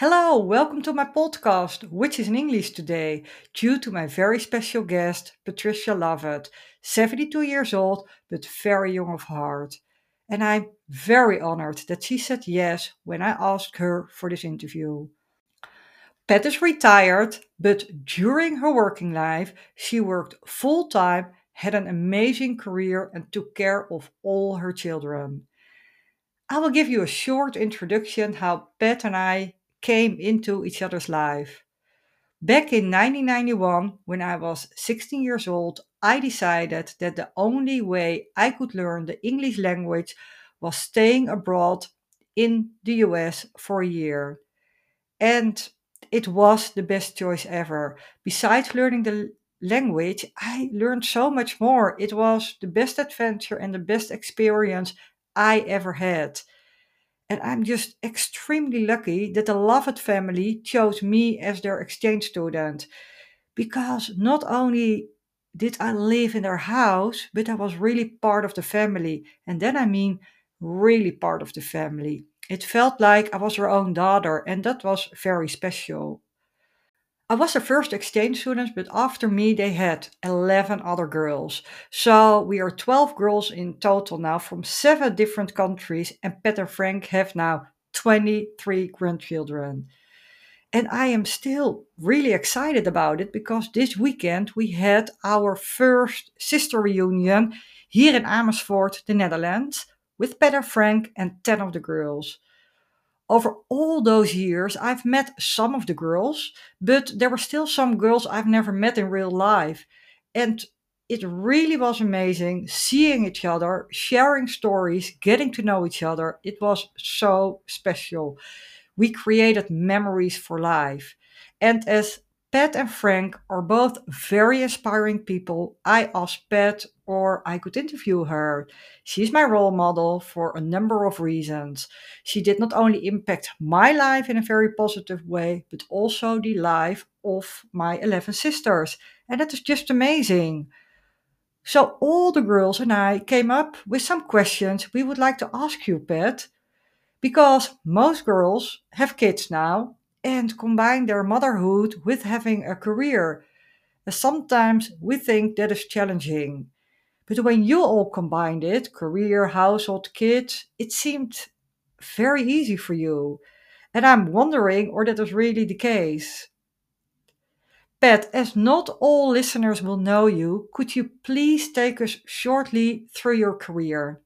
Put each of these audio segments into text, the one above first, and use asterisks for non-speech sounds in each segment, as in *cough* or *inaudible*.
Hello, welcome to my podcast, which is in English today, due to my very special guest, Patricia Lovett, 72 years old, but very young of heart. And I'm very honored that she said yes when I asked her for this interview. Pat is retired, but during her working life, she worked full time, had an amazing career, and took care of all her children. I will give you a short introduction how Pat and I came into each other's life. Back in 1991, when I was 16 years old, I decided that the only way I could learn the English language was staying abroad in the US for a year. And it was the best choice ever. Besides learning the language, I learned so much more. It was the best adventure and the best experience I ever had. And I'm just extremely lucky that the Lovett family chose me as their exchange student because not only did I live in their house, but I was really part of the family. And then I mean really part of the family. It felt like I was her own daughter, and that was very special. I was the first exchange student, but after me, they had 11 other girls. So we are 12 girls in total now from seven different countries, and Pat and Frank have now 23 grandchildren. And I am still really excited about it because this weekend we had our first sister reunion here in Amersfoort, the Netherlands, with Pat and Frank and 10 of the girls over all those years, I've met some of the girls, but there were still some girls I've never met in real life. And it really was amazing seeing each other, sharing stories, getting to know each other. It was so special. We created memories for life. And as Pat and Frank are both very inspiring people. I asked Pat or I could interview her. She's my role model for a number of reasons. She did not only impact my life in a very positive way, but also the life of my 11 sisters. And that is just amazing. So, all the girls and I came up with some questions we would like to ask you, Pat, because most girls have kids now and combine their motherhood with having a career. Sometimes we think that is challenging. But when you all combined it career, household, kids it seemed very easy for you. And I'm wondering, or that is really the case. Pat, as not all listeners will know you, could you please take us shortly through your career?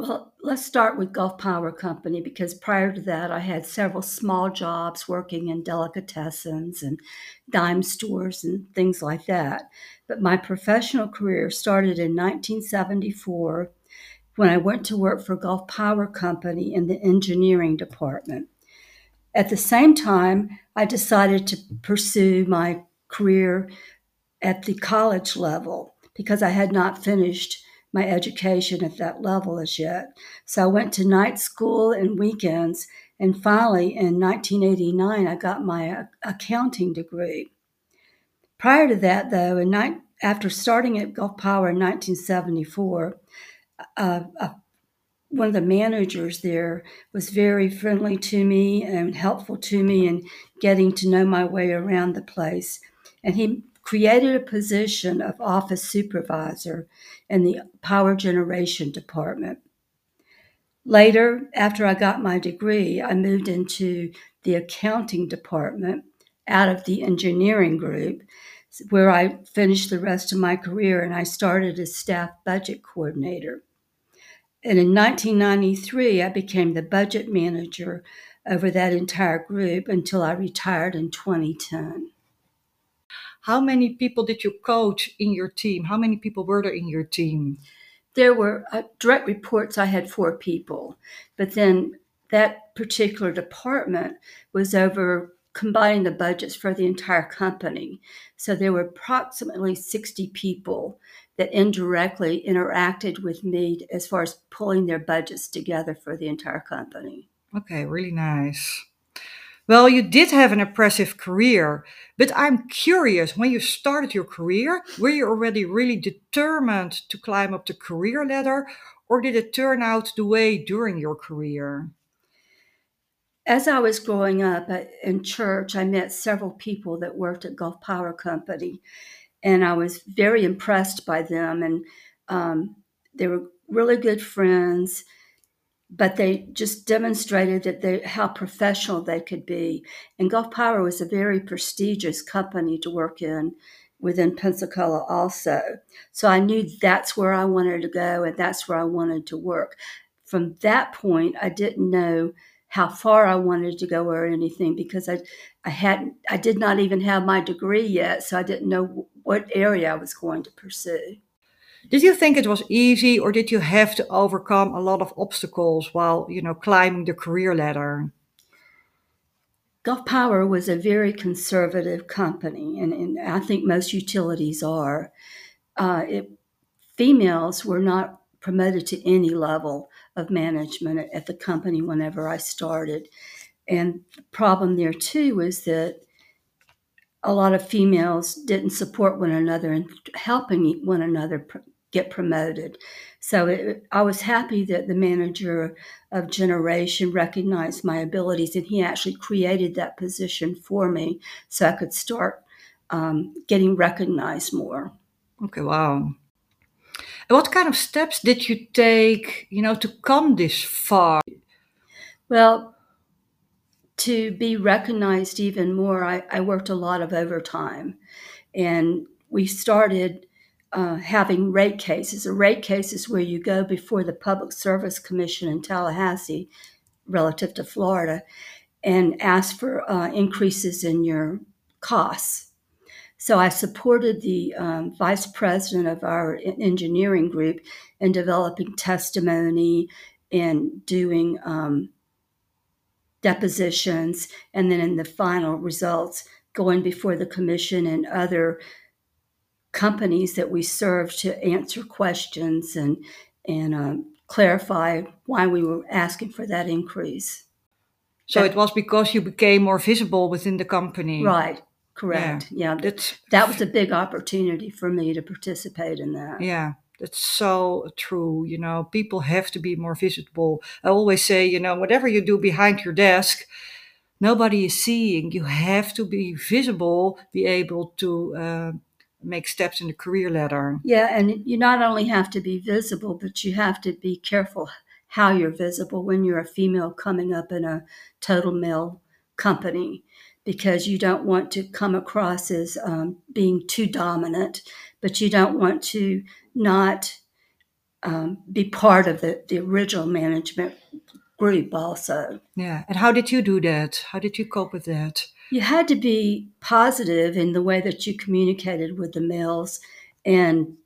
Well, let's start with Gulf Power Company because prior to that, I had several small jobs working in delicatessens and dime stores and things like that. But my professional career started in 1974 when I went to work for Gulf Power Company in the engineering department. At the same time, I decided to pursue my career at the college level because I had not finished my education at that level as yet. So I went to night school and weekends. And finally, in 1989, I got my accounting degree. Prior to that, though, in ni- after starting at Gulf Power in 1974, uh, uh, one of the managers there was very friendly to me and helpful to me in getting to know my way around the place. And he created a position of office supervisor in the power generation department. Later, after I got my degree, I moved into the accounting department out of the engineering group, where I finished the rest of my career and I started as staff budget coordinator. And in 1993, I became the budget manager over that entire group until I retired in 2010. How many people did you coach in your team? How many people were there in your team? There were uh, direct reports, I had four people, but then that particular department was over combining the budgets for the entire company. So there were approximately 60 people that indirectly interacted with me as far as pulling their budgets together for the entire company. Okay, really nice. Well, you did have an impressive career, but I'm curious when you started your career, were you already really determined to climb up the career ladder, or did it turn out the way during your career? as I was growing up in church, I met several people that worked at Gulf Power Company, and I was very impressed by them. And um, they were really good friends, but they just demonstrated that they how professional they could be. And Gulf Power was a very prestigious company to work in within Pensacola also. So I knew that's where I wanted to go and that's where I wanted to work. From that point, I didn't know how far I wanted to go or anything because I I hadn't I did not even have my degree yet, so I didn't know what area I was going to pursue. Did you think it was easy or did you have to overcome a lot of obstacles while, you know, climbing the career ladder? Gulf Power was a very conservative company, and, and I think most utilities are. Uh, it, females were not promoted to any level of management at, at the company whenever I started. And the problem there too was that a lot of females didn't support one another and helping one another get promoted. So it, I was happy that the manager of Generation recognized my abilities and he actually created that position for me so I could start um, getting recognized more. Okay, wow. What kind of steps did you take, you know, to come this far? Well, to be recognized even more, I, I worked a lot of overtime. And we started uh, having rate cases. A rate case is where you go before the Public Service Commission in Tallahassee, relative to Florida, and ask for uh, increases in your costs. So I supported the um, vice president of our engineering group in developing testimony and doing um, depositions, and then in the final results, going before the commission and other companies that we serve to answer questions and and um, clarify why we were asking for that increase. So that, it was because you became more visible within the company, right? Correct. Yeah, yeah that's, that was a big opportunity for me to participate in that. Yeah, that's so true. You know, people have to be more visible. I always say, you know, whatever you do behind your desk, nobody is seeing. You have to be visible, be able to uh, make steps in the career ladder. Yeah, and you not only have to be visible, but you have to be careful how you're visible when you're a female coming up in a total male company because you don't want to come across as um, being too dominant, but you don't want to not um, be part of the, the original management group also. Yeah. And how did you do that? How did you cope with that? You had to be positive in the way that you communicated with the males and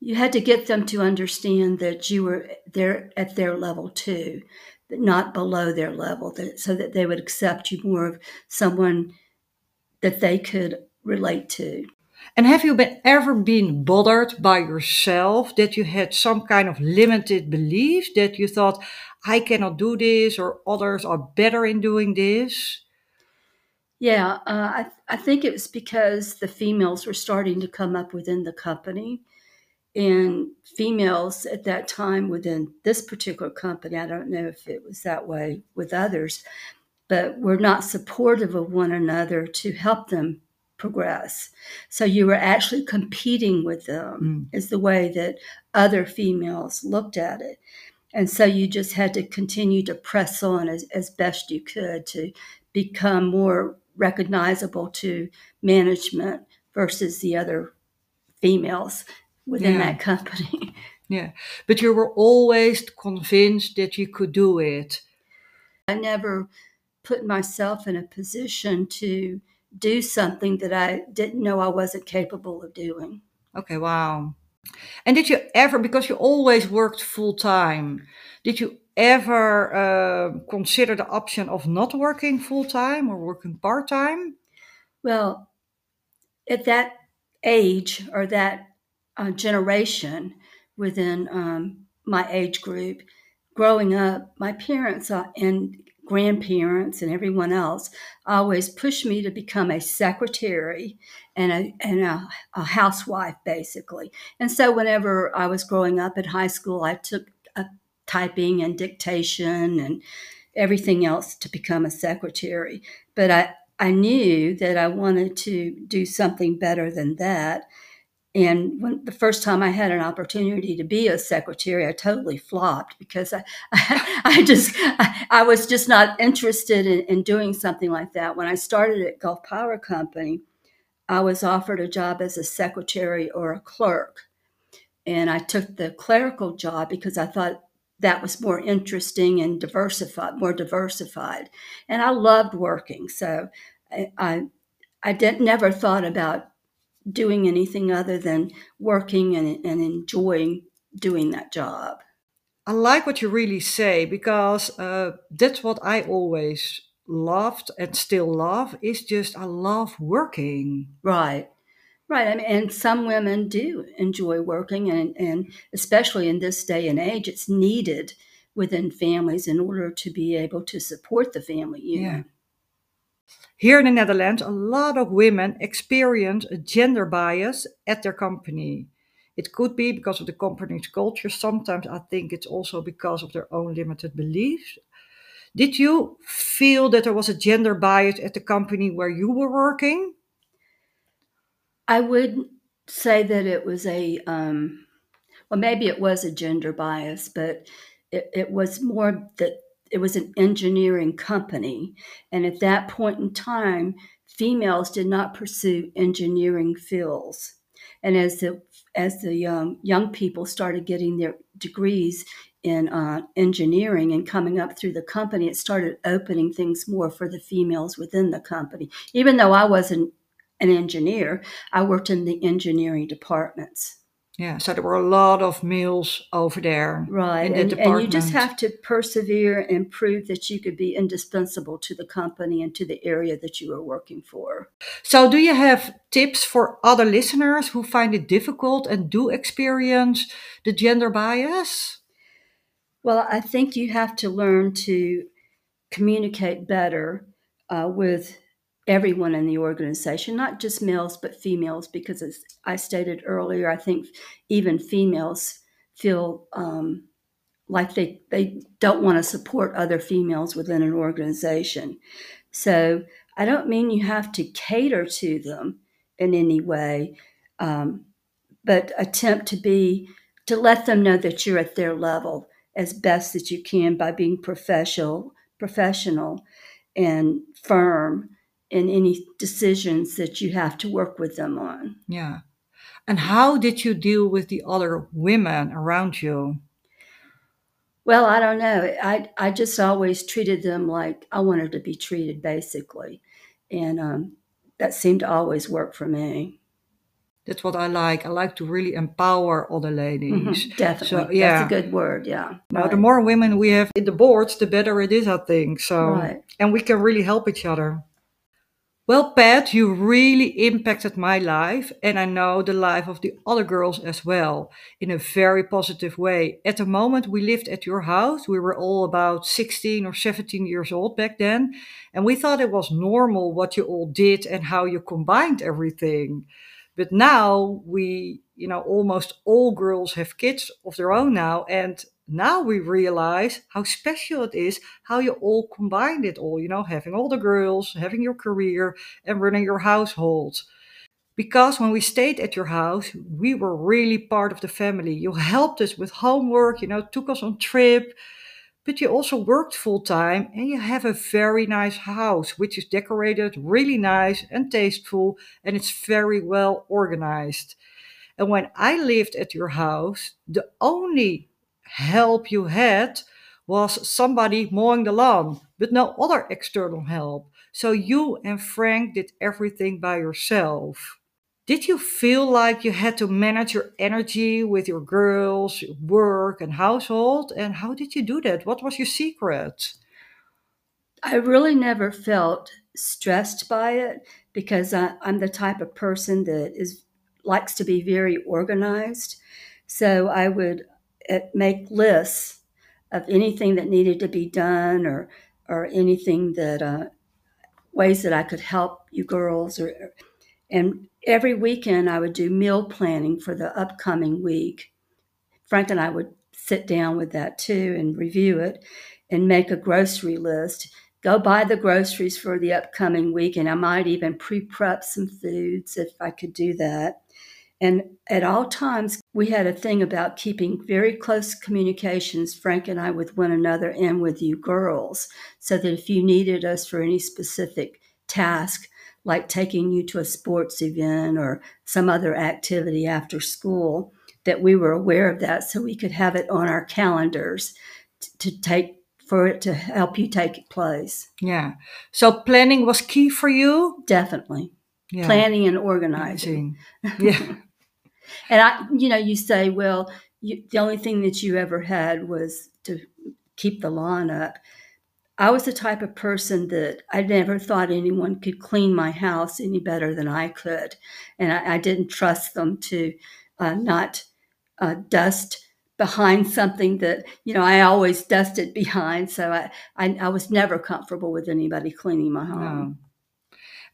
you had to get them to understand that you were there at their level too not below their level, so that they would accept you more of someone that they could relate to. And have you been ever been bothered by yourself that you had some kind of limited beliefs that you thought, I cannot do this or others are better in doing this? Yeah, uh, I, I think it was because the females were starting to come up within the company and females at that time within this particular company, I don't know if it was that way with others, but were not supportive of one another to help them progress. So you were actually competing with them, mm. is the way that other females looked at it. And so you just had to continue to press on as, as best you could to become more recognizable to management versus the other females within yeah. that company. *laughs* Yeah. But you were always convinced that you could do it. I never put myself in a position to do something that I didn't know I wasn't capable of doing. Okay, wow. And did you ever, because you always worked full time, did you ever uh, consider the option of not working full time or working part time? Well, at that age or that uh, generation within um, my age group. Growing up, my parents uh, and grandparents and everyone else always pushed me to become a secretary and a, and a, a, housewife, basically. And so, whenever I was growing up at high school, I took typing and dictation and everything else to become a secretary. But I, I knew that I wanted to do something better than that. And when the first time I had an opportunity to be a secretary, I totally flopped because I, I, *laughs* I just, I, I, was just not interested in, in doing something like that. When I started at Gulf Power Company, I was offered a job as a secretary or a clerk. And I took the clerical job because I thought that was more interesting and diversified, more diversified. And I loved working. So I, I, I did, never thought about doing anything other than working and, and enjoying doing that job. I like what you really say because uh, that's what I always loved and still love is just I love working. Right. Right. I mean, and some women do enjoy working, and, and especially in this day and age, it's needed within families in order to be able to support the family unit. Yeah. Here in the Netherlands, a lot of women experience a gender bias at their company. It could be because of the company's culture. Sometimes I think it's also because of their own limited beliefs. Did you feel that there was a gender bias at the company where you were working? I would say that it was a, um, well, maybe it was a gender bias, but it, it was more that it was an engineering company. And at that point in time, females did not pursue engineering fields. And as the as the um, young people started getting their degrees in uh, engineering and coming up through the company, it started opening things more for the females within the company. Even though I wasn't an engineer, I worked in the engineering departments. Yeah, so there were a lot of males over there. Right. The and, and, you just have to persevere and prove that you could be indispensable to the company and to the area that you are working for. So, do you have tips for other listeners who find it difficult and do experience the gender bias? Well, I think you have to learn to communicate better uh, with everyone in the organization, not just males, but females, because as I stated earlier, I think even females feel um, like they, they don't want to support other females within an organization. So I don't mean you have to cater to them in any way, um, but attempt to be, to let them know that you're at their level as best that you can by being professional, professional and firm in any decisions that you have to work with them on. Yeah. And how did you deal with the other women around you? Well, I don't know. I, I just always treated them like I wanted to be treated, basically. And um, that seemed to always work for me. That's what I like. I like to really empower other ladies. Mm-hmm, definitely. So, yeah. That's a good word. Yeah. Now, right. the more women we have in the boards, the better it is, I think. So, right. and we can really help each other. Well, Pat, you really impacted my life, and I know the life of the other girls as well, in a very positive way. At the moment we lived at your house, we were all about 16 or 17 years old back then, and we thought it was normal what you all did and how you combined everything. But now we, you know, almost all girls have kids of their own now, and now we realize how special it is how you all combined it all, you know, having all the girls, having your career, and running your household. Because when we stayed at your house, we were really part of the family. You helped us with homework, you know, took us on trip, but you also worked full time and you have a very nice house, which is decorated really nice and tasteful, and it's very well organized. And when I lived at your house, the only help you had was somebody mowing the lawn, but no other external help. So you and Frank did everything by yourself. Did you feel like you had to manage your energy with your girls, work, and household? And how did you do that? What was your secret? I really never felt stressed by it because I, am the type of person that is likes to be very organized. So I would make lists of anything that needed to be done or or anything that uh, ways that I could help you girls or and every weekend I would do meal planning for the upcoming week. Frank and I would sit down with that too and review it. and make a grocery list. Go buy the groceries for the upcoming week, and I might even pre prep some foods if I could do that. And at all times, we had a thing about keeping very close communications, Frank and I, with one another and with you girls, so that if you needed us for any specific task, like taking you to a sports event or some other activity after school, that we were aware of that so we could have it on our calendars to take for it to help you take place. Yeah. So planning was key for you? Definitely. Yeah. Planning and organizing. *laughs* Yeah. and I, you know, you say, well, you, the only thing that you ever had was to keep the lawn up. I was the type of person that I never thought anyone could clean my house any better than I could. And I, I didn't trust them to uh, not uh, dust behind something that, you know, I always dusted *laughs* behind. So I, I, I was never comfortable with anybody cleaning my home. No.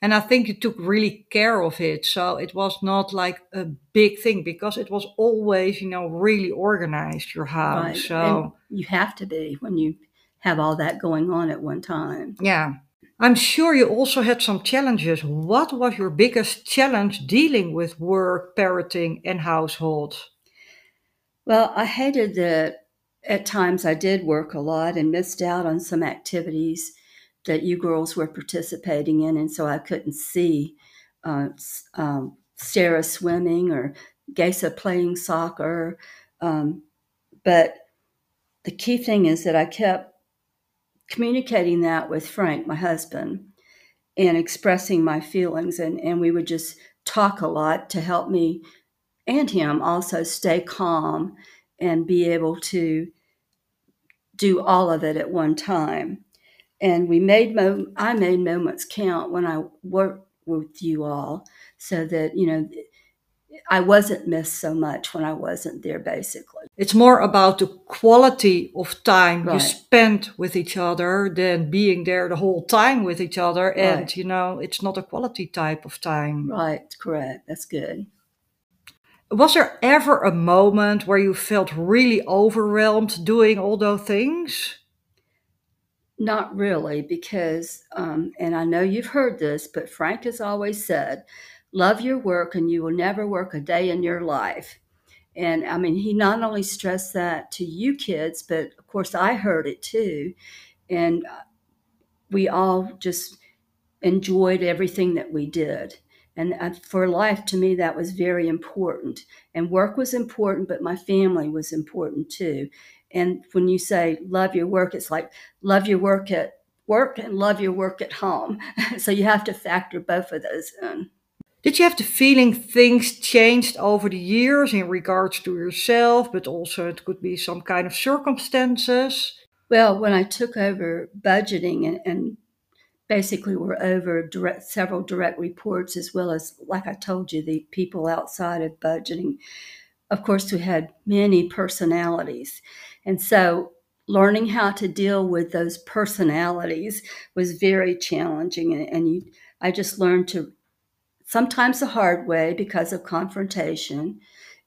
And I think you took really care of it. So it was not like a big thing because it was always, you know, really organized, your house. Right. So and you have to be when you have all that going on at one time. Yeah. I'm sure you also had some challenges. What was your biggest challenge dealing with work, parenting, and household? Well, I hated that at times I did work a lot and missed out on some activities that you girls were participating in, and so I couldn't see uh, um, Sarah swimming or Gesa playing soccer. Um, but the key thing is that I kept communicating that with Frank, my husband, and expressing my feelings. And, and we would just talk a lot to help me and him also stay calm and be able to do all of it at one time. And we made, mo- I made moments count when I worked with you all so that, you know, I wasn't missed so much when I wasn't there, basically. It's more about the quality of time right. you spent with each other than being there the whole time with each other. And, right. you know, it's not a quality type of time. Right, correct. That's good. Was there ever a moment where you felt really overwhelmed doing all those things? Not really, because, um, and I know you've heard this, but Frank has always said, love your work and you will never work a day in your life. And I mean, he not only stressed that to you kids, but of course I heard it too. And uh, we all just enjoyed everything that we did. And uh, for life, to me, that was very important. And work was important, but my family was important too. And when you say love your work, it's like love your work at work and love your work at home. *laughs* so you have to factor both of those in. Did you have the feeling things changed over the years in regards to yourself, but also it could be some kind of circumstances? Well, when I took over budgeting and, and basically were over direct, several direct reports, as well as, like I told you, the people outside of budgeting. Of course, we had many personalities. And so learning how to deal with those personalities was very challenging. And, and you, I just learned to sometimes the hard way because of confrontation.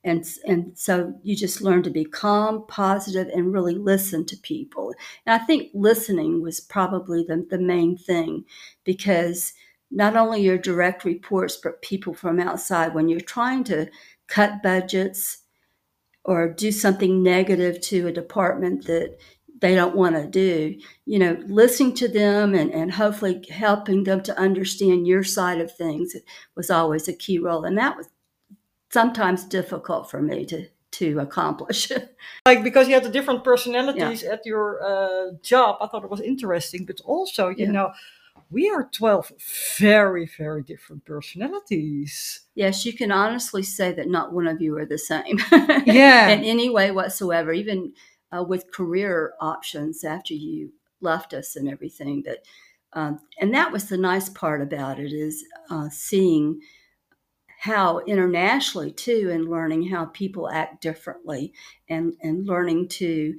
And, and so you just learn to be calm, positive, and really listen to people. And I think listening was probably the, the main thing because not only your direct reports, but people from outside, when you're trying to cut budgets or do something negative to a department that they don't want to do, you know, listening to them and, and hopefully helping them to understand your side of things was always a key role. And that was sometimes difficult for me to to accomplish. *laughs* like because you had the different personalities yeah. at your uh, job, I thought it was interesting. But also, you yeah. know, we are twelve very very different personalities. Yes, you can honestly say that not one of you are the same. yeah, *laughs* in any way whatsoever. Even uh, with career options after you left us and everything. That um, and that was the nice part about it is uh, seeing how internationally too, and learning how people act differently, and and learning to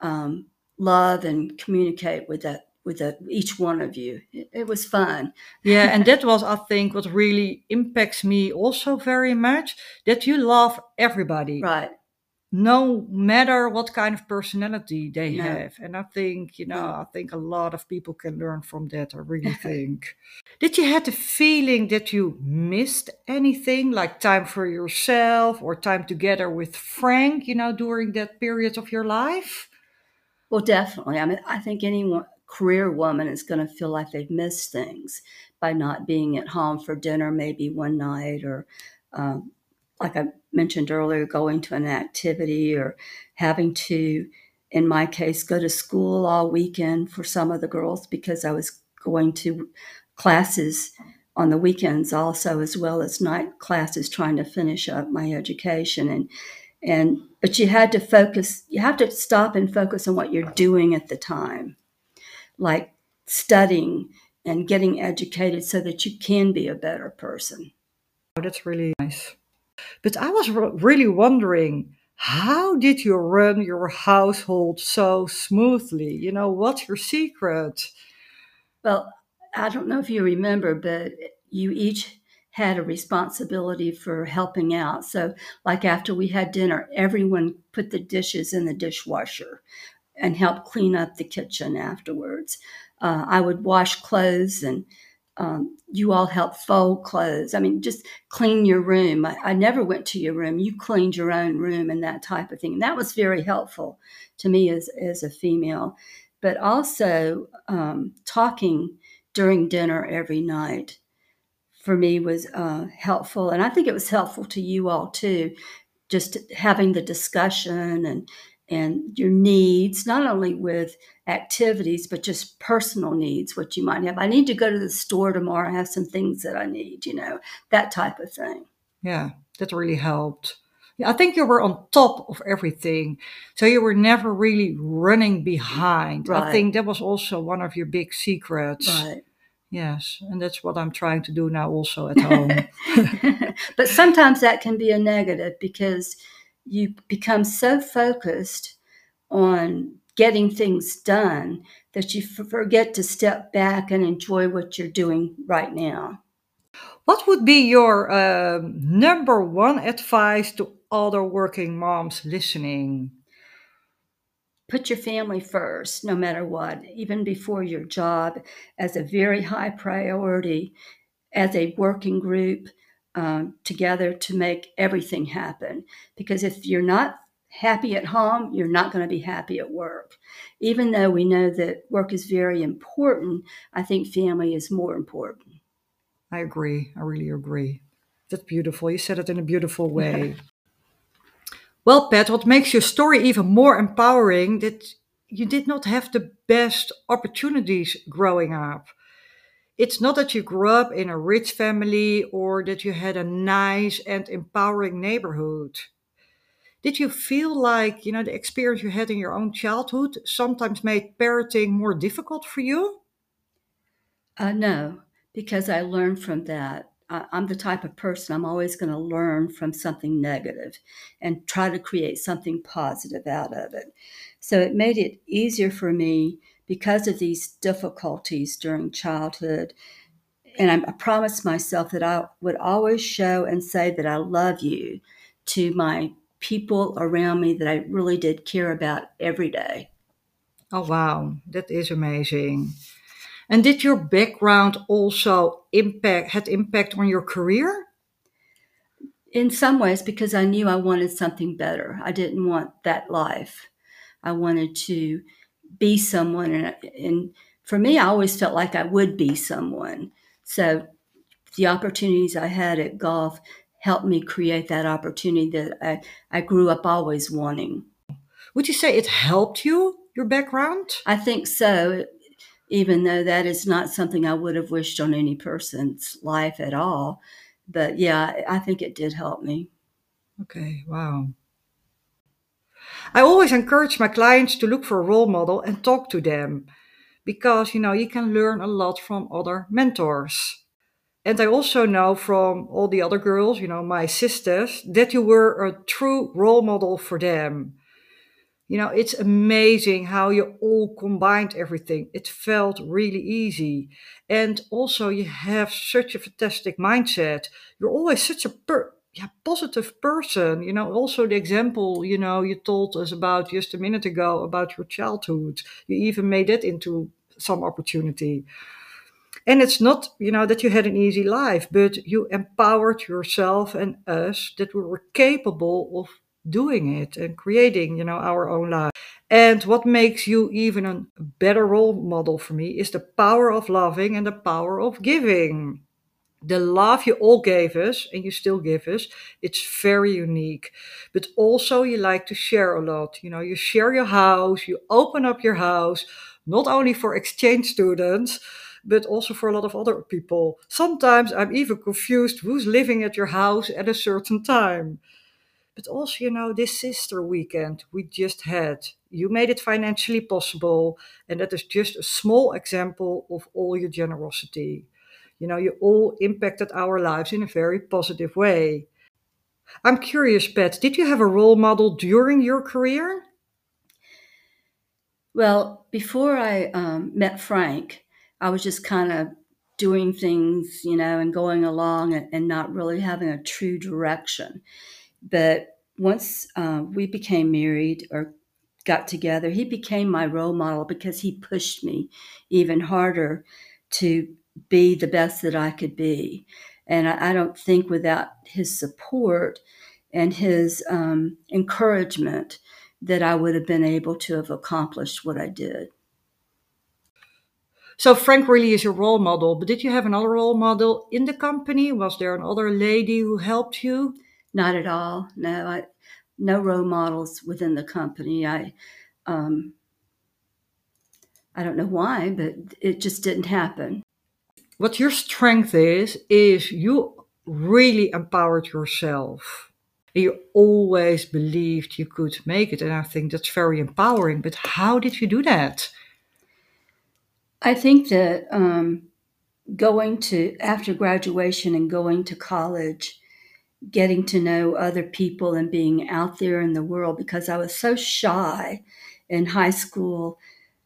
um, love and communicate with that with a, each one of you. It, it, was fun. Yeah, and that was, I think, what really impacts me also very much that you love everybody. Right. no matter what kind of personality they No. have. And I think, you know, No. I think a lot of people can learn from that. I really think. *laughs* Did you have the feeling that you missed anything, like time for yourself or time together with Frank, you know, during that period of your life? Well, definitely. I mean, I think any wo- career woman is going to feel like they've missed things by not being at home for dinner, maybe one night, or um, like I mentioned earlier, going to an activity or having to, in my case, go to school all weekend for some of the girls because I was going to classes on the weekends also, as well as night classes, trying to finish up my education. And and but you had to focus you have to stop and focus on what you're doing at the time like studying and getting educated so that you can be a better person Oh, that's really nice. But I was re- really wondering, how did you run your household so smoothly? You know, what's your secret? well i don't know if you remember but you each had a responsibility for helping out so like after we had dinner everyone put the dishes in the dishwasher and help clean up the kitchen afterwards uh, i would wash clothes and um, you all help fold clothes. I mean, just clean your room. I, I never went to your room. You cleaned your own room and that type of thing. And that was very helpful to me as, as a female. But also, um, talking during dinner every night for me was uh, helpful. And I think it was helpful to you all too, just having the discussion and and your needs, not only with activities, but just personal needs, what you might have. I need to go to the store tomorrow. I have some things that I need, you know, that type of thing. Yeah, that really helped. Yeah, I think you were on top of everything. So you were never really running behind. I think that was also one of your big secrets. Right. Yes, and that's what I'm trying to do now also at home. *laughs* but sometimes that can be a negative because you become so focused on getting things done that you forget to step back and enjoy what you're doing right now. what would be your um, number one advice to other working moms listening? Put your family first, no matter what, even before your job, as a very high priority, as a working group um, together to make everything happen. Because if you're not happy at home, you're not going to be happy at work. Even though we know that work is very important, I think family is more important. I agree. I really agree. That's beautiful. You said it in a beautiful *laughs* way. well, Pat, what makes your story even more empowering that you did not have the best opportunities growing up. It's not that you grew up in a rich family or that you had a nice and empowering neighborhood. Did you feel like, you know, the experience you had in your own childhood sometimes made parenting more difficult for you? Uh, no, because I learned from that. I, I'm the type of person I'm always going to learn from something negative and try to create something positive out of it. So it made it easier for me because of these difficulties during childhood. And I, I promised myself that I would always show and say that I love you to my people around me that I really did care about every day. Oh, wow, that is amazing. And did your background also impact had impact on your career? In some ways, because I knew I wanted something better. I didn't want that life. I wanted to be someone. And, and for me, I always felt like I would be someone. So the opportunities I had at Gulf helped me create that opportunity that I, I grew up always wanting. Would you say it helped you, your background? I think so, even though that is not something I would have wished on any person's life at all. But yeah, I think it did help me. Okay, wow. I always encourage my clients to look for a role model and talk to them because you know you can learn a lot from other mentors. And I also know from all the other girls, you know, my sisters, that you were a true role model for them. You know, it's amazing how you all combined everything. It felt really easy. And also, you have such a fantastic mindset. You're always such a per- yeah, positive person. You know, also the example, you know, you told us about just a minute ago about your childhood. You even made it into some opportunity. And it's not, you know, that you had an easy life, but you empowered yourself and us that we were capable of doing it and creating, you know, our own life. And what makes you even a better role model for me is the power of loving and the power of giving. The love you all gave us and you still give us, it's very unique. But also, you like to share a lot. You know, you share your house, you open up your house, not only for exchange students, but also for a lot of other people. Sometimes I'm even confused who's living at your house at a certain time. But also, you know, this sister weekend we just had, you made it financially possible. And that is just a small example of all your generosity. You know, you all impacted our lives in a very positive way. I'm curious, Pat, did you have a role model during your career? Well, before I um, met Frank, I was just kind of doing things, you know, and going along and, and not really having a true direction. But once uh, we became married or got together, he became my role model because he pushed me even harder to be the best that I could be. And I, I don't think without his support and his um, encouragement that I would have been able to have accomplished what I did. So Frank really is your role model, but did you have another role model in the company? Was there another lady who helped you? Not at all. No, I, no role models within the company. I, um, I don't know why, but it just didn't happen. What your strength is, is you really empowered yourself. You always believed you could make it. And I think that's very empowering. But how did you do that? I think that um, going to, after graduation and going to college, getting to know other people and being out there in the world because I was so shy in high school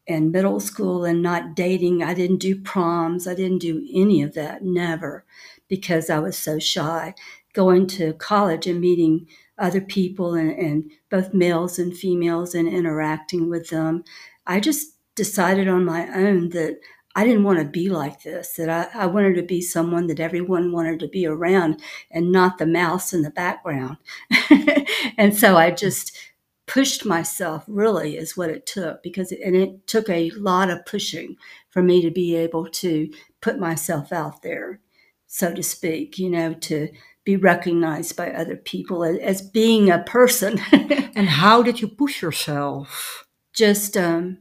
and middle school and not dating. I didn't do proms. I didn't do any of that, never, because I was so shy. Going to college and meeting other people and, and both males and females and interacting with them, I just decided on my own that I didn't want to be like this, that I, I, wanted to be someone that everyone wanted to be around and not the mouse in the background. *laughs* and so I just pushed myself really is what it took because it, and it took a lot of pushing for me to be able to put myself out there so to speak you know to be recognized by other people as, as being a person *laughs* and how did you push yourself just um,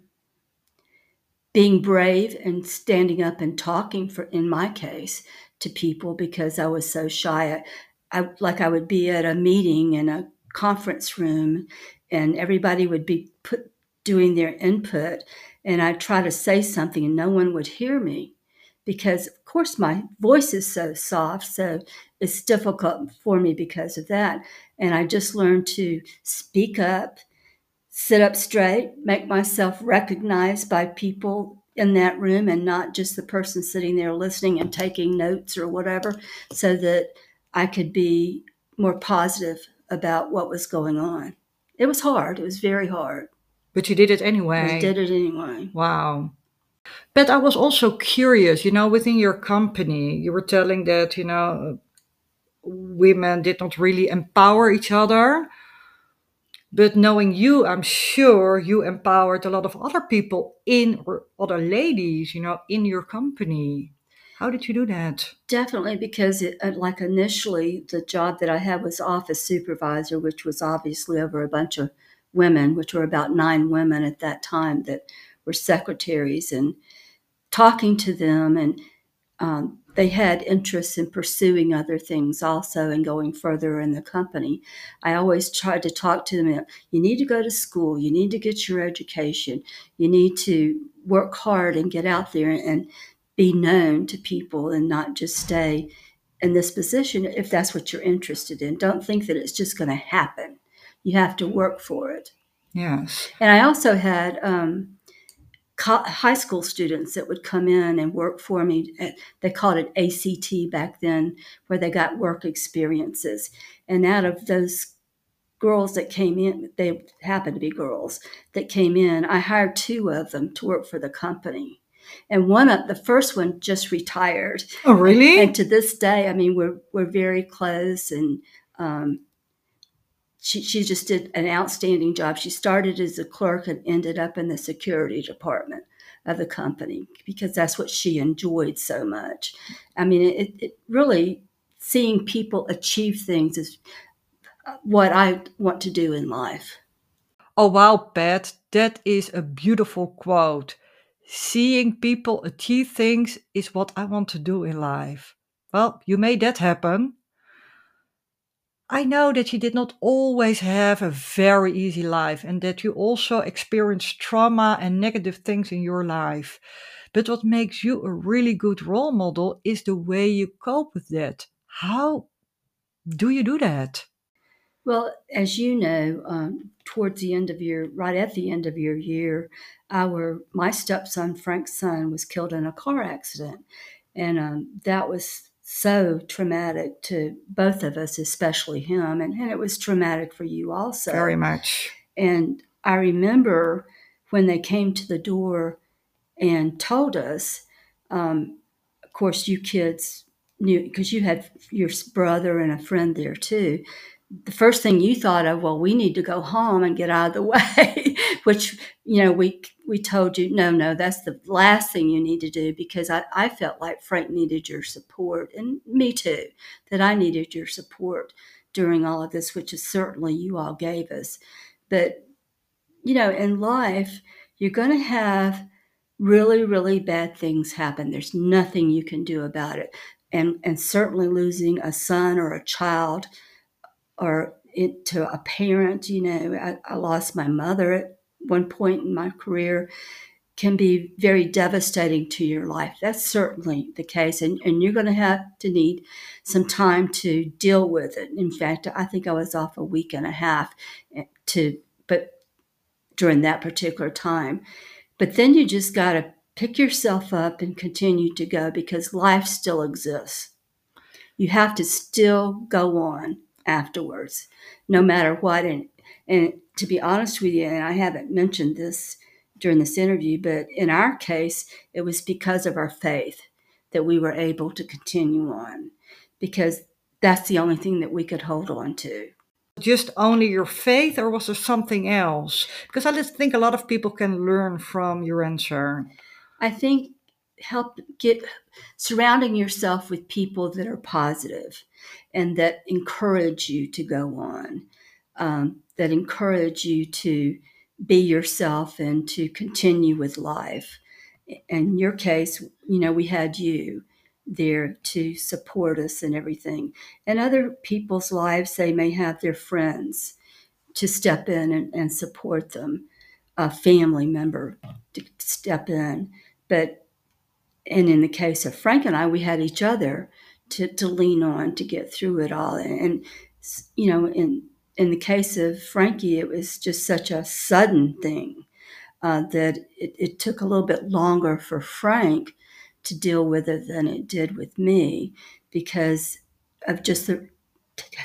being brave and standing up and talking for in my case to people because I was so shy. I, I like I would be at a meeting in a conference room and everybody would be put doing their input and I'd try to say something and no one would hear me because of course my voice is so soft so it's difficult for me because of that and I just learned to speak up sit up straight, make myself recognized by people in that room and not just the person sitting there listening and taking notes or whatever, so that I could be more positive about what was going on. It was hard. It was very hard. But you did it anyway. I did it anyway. Wow. But I was also curious, you know, within your company, you were telling that, you know, women did not really empower each other. But knowing you, I'm sure you empowered a lot of other people in or other ladies, you know, in your company. How did you do that? Definitely, because it, uh, like initially, the job that I had was office supervisor, which was obviously over a bunch of women, which were about nine women at that time that were secretaries, and talking to them and um, they had interest in pursuing other things also and going further in the company. I always tried to talk to them. You need to go to school. You need to get your education. You need to work hard and get out there and be known to people and not just stay in this position if that's what you're interested in. Don't think that it's just going to happen. You have to work for it. Yes. And I also had um, high school students that would come in and work for me. They called it ACT back then, where they got work experiences. And out of those girls that came in, they happened to be girls that came in, I hired two of them to work for the company. And one of the first one just retired. Oh, really? And, and to this day, I mean, we're we're very close, and um, she, she just did an outstanding job. She started as a clerk and ended up in the security department of the company because that's what she enjoyed so much. I mean, it, it really seeing people achieve things is uh, what I want to do in life. Oh, wow, Pat, that is a beautiful quote. Seeing people achieve things is what I want to do in life. Well, you made that happen. I know that you did not always have a very easy life and that you also experienced trauma and negative things in your life. But what makes you a really good role model is the way you cope with that. How do you do that? Well, as you know, um, towards the end of your, right at the end of your year, our my stepson Frank's son was killed in a car accident, and um, that was so traumatic to both of us, especially him. And, and it was traumatic for you also. Very much. And I remember when they came to the door and told us, um, of course, you kids knew because you had your brother and a friend there too the first thing you thought of, well, we need to go home and get out of the *laughs* way, which, you know, we, we told you, no, no, that's the last thing you need to do because I, I felt like Frank needed your support and me too, that I needed your support during all of this, which is certainly you all gave us. But, you know, in life, you're going to have really, really bad things happen. There's nothing you can do about it. And, and certainly losing a son or a child or it, to a parent. You know, I, I lost my mother at one point in my career can be very devastating to your life. That's certainly the case. And, and you're going to have to need some time to deal with it. In fact, I think I was off a week and a half eh, to, but during that particular time. But then you just got to pick yourself up and continue to go because life still exists. You have to still go on afterwards, no matter what. And, and to be honest with you, and I haven't mentioned this during this interview, but in our case, it was because of our faith that we were able to continue on because that's the only thing that we could hold on to. Just only your faith, or was there something else? Because I just think a lot of people can learn from your answer. I think help get surrounding yourself with people that are positive and that encourage you to go on, um, that encourage you to be yourself and to continue with life. In your case, you know, we had you there to support us and everything. In other people's lives, they may have their friends to step in and, and support them, a family member to step in. But and in the case of Frank and I, we had each other to, to lean on to get through it all. And, and, you know, in in the case of Frankie, it was just such a sudden thing uh, that it, it took a little bit longer for Frank to deal with it than it did with me because of just the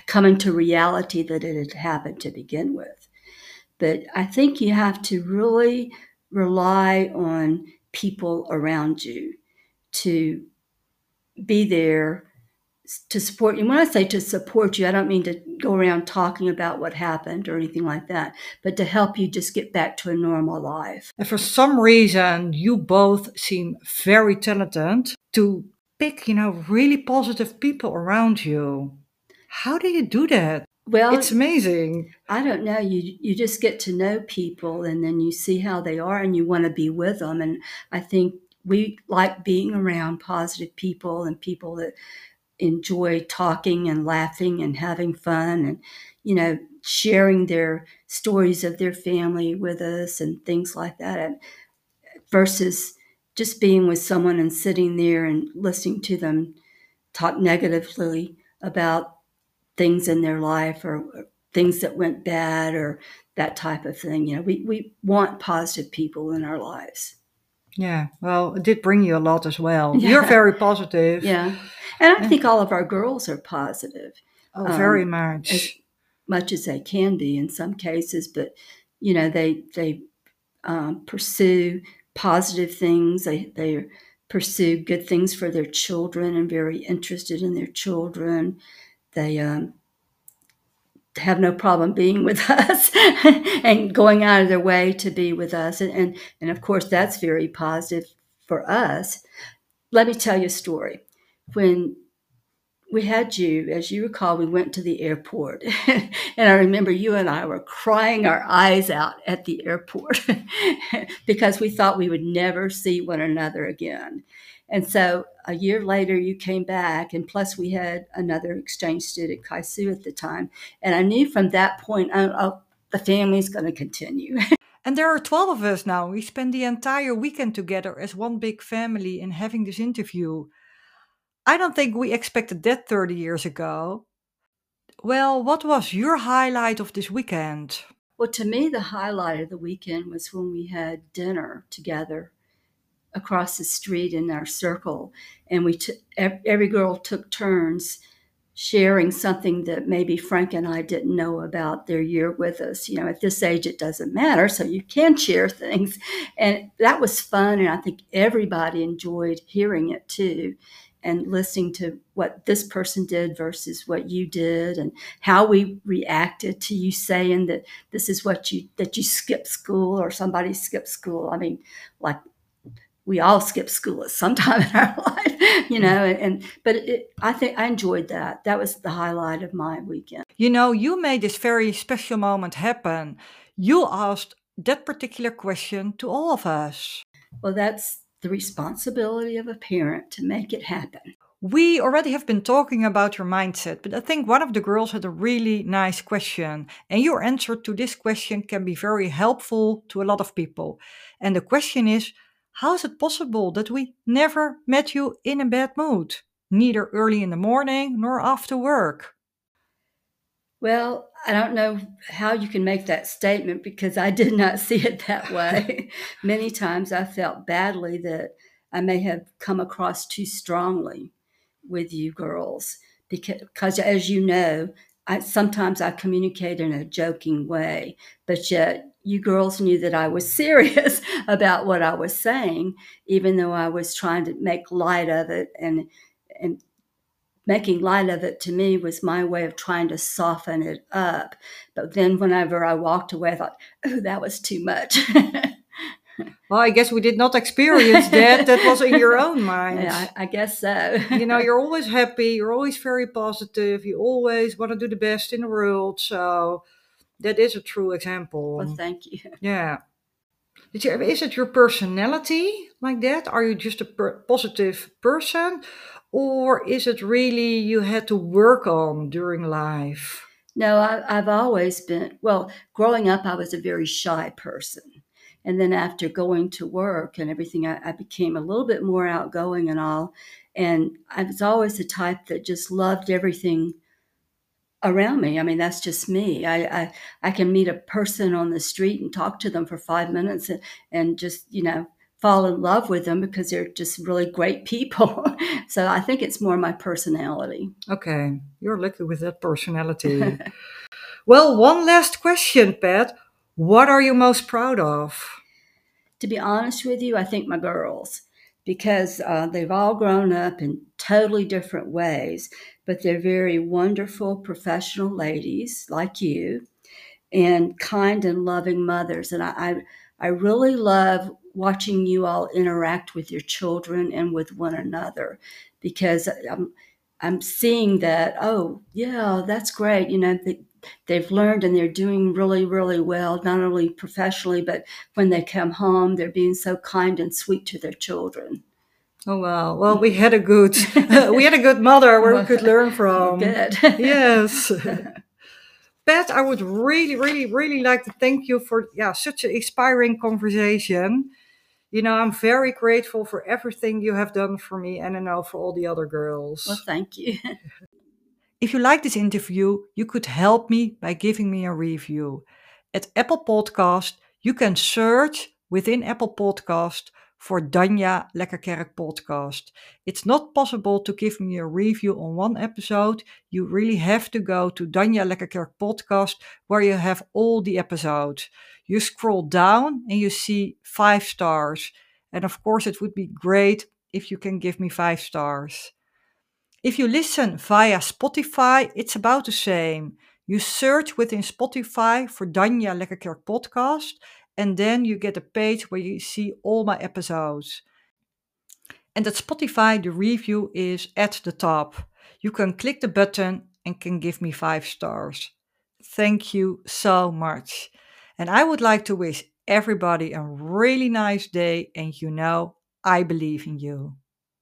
coming to reality that it had happened to begin with. But I think you have to really rely on people around you to be there to support you. When I say to support you, I don't mean to go around talking about what happened or anything like that, but to help you just get back to a normal life. And for some reason, you both seem very talented to pick, you know, really positive people around you. How do you do that? Well, it's amazing. I don't know. You you just get to know people and then you see how they are and you want to be with them. And I think we like being around positive people and people that enjoy talking and laughing and having fun and you know sharing their stories of their family with us and things like that. And versus just being with someone and sitting there and listening to them talk negatively about things in their life or, or things that went bad or that type of thing. You know we, we want positive people in our lives Yeah, well, it did bring you a lot as well. *laughs* Yeah. You're very positive. Yeah. And I think all of our girls are positive. Oh, Um, very much. as much as they can be in some cases, but you know they they um, pursue positive things. They they pursue good things for their children and very interested in their children. They um, have no problem being with *laughs* us and going out of their way to be with us, and and, and of course that's very positive for us. Let me tell you a story. When we had you, as you recall, we went to the airport. *laughs* and I remember you and I were crying our eyes out at the airport *laughs* because we thought we would never see one another again. And so a year later, you came back, and plus we had another exchange student, Kaisu, at the time. And I knew from that point on, oh, the family's going to continue. *laughs* And there are 12 of us now. We spend the entire weekend together as one big family in having this interview. I don't think we expected that 30 years ago. Well, what was your highlight of this weekend? Well, to me, the highlight of the weekend was when we had dinner together across the street in our circle, and we t- every girl took turns sharing something that maybe Frank and I didn't know about their year with us. You know, at this age, it doesn't matter, so you can share things, and that was fun, and I think everybody enjoyed hearing it too and listening to what this person did versus what you did and how we reacted to you saying that this is what you that you skipped school or somebody skipped school. I mean like we all skip school at some *laughs* time in our life you mm. know and, and but it, i think i enjoyed that that was the highlight of my weekend You know, you made this very special moment happen. You asked that particular question to all of us. well that's the responsibility of a parent to make it happen We already have been talking about your mindset, but I think one of the girls had a really nice question, and your answer to this question can be very helpful to a lot of people. And the question is How is it possible that we never met you in a bad mood, neither early in the morning nor after work? Well, I don't know how you can make that statement because I did not *laughs* see it that way. *laughs* Many times I felt badly that I may have come across too strongly with you girls because, as you know, I sometimes I communicate in a joking way, but yet you girls knew that I was *laughs* serious about what I was saying, even though I was trying to make light of it and and making light of it to me was my way of trying to soften it up. But then whenever I walked away, I thought, oh, that was too much. *laughs* Well, I guess we did not experience that. that was in your own *laughs* mind. yeah, I, I guess so. you know, you're always happy, you're always very positive, you always want to do the best in the world. So that is a true example. well, thank you. *laughs* yeah. Did you, is it your personality like that? Are you just a per- positive person? Or is it really you had to work on during life? No, I, I've always been, well, growing up, I was a very shy person. And then after going to work and everything, I, I became a little bit more outgoing and all. And I was always the type that just loved everything around me. I mean, that's just me. I, I, I can meet a person on the street and talk to them for five minutes and, and just, you know, fall in love with them because they're just really great *laughs* people. so I think it's more my personality. Okay, you're lucky with that personality. *laughs* well, one last question, Pat. What are you most proud of? To be honest with you, I think my girls, because uh, they've all grown up in totally different ways, but they're very wonderful professional ladies like you and kind and loving mothers. And I, I, I really love watching you all interact with your children and with one another because I'm, I'm seeing that, oh, yeah, that's great. You know, they, they've learned and they're doing really, really well, not only professionally, but when they come home, they're being so kind and sweet to their children. Oh well, well we had a good *laughs* we had a good mother where we could learn from. *laughs* Good. Yes. *laughs* Pat, I would really, really, really like to thank you for yeah such an inspiring conversation. You know, I'm very grateful for everything you have done for me and I know for all the other girls. well, thank you. If you like this interview, you could help me by giving me a review. At Apple Podcast, you can search within Apple Podcast for Danja Lekkerkerk podcast. It's not possible to give me a review on one episode. You really have to go to Danja Lekkerkerk podcast where you have all the episodes. You scroll down and you see five stars. And of course, it would be great if you can give me five stars. If you listen via Spotify, it's about the same. You search within Spotify for Danja Lekkerkerk podcast and then you get a page where you see all my episodes. And at Spotify, the review is at the top. You can click the button and can give me five stars. Thank you so much. And I would like to wish everybody a really nice day. And you know, I believe in you.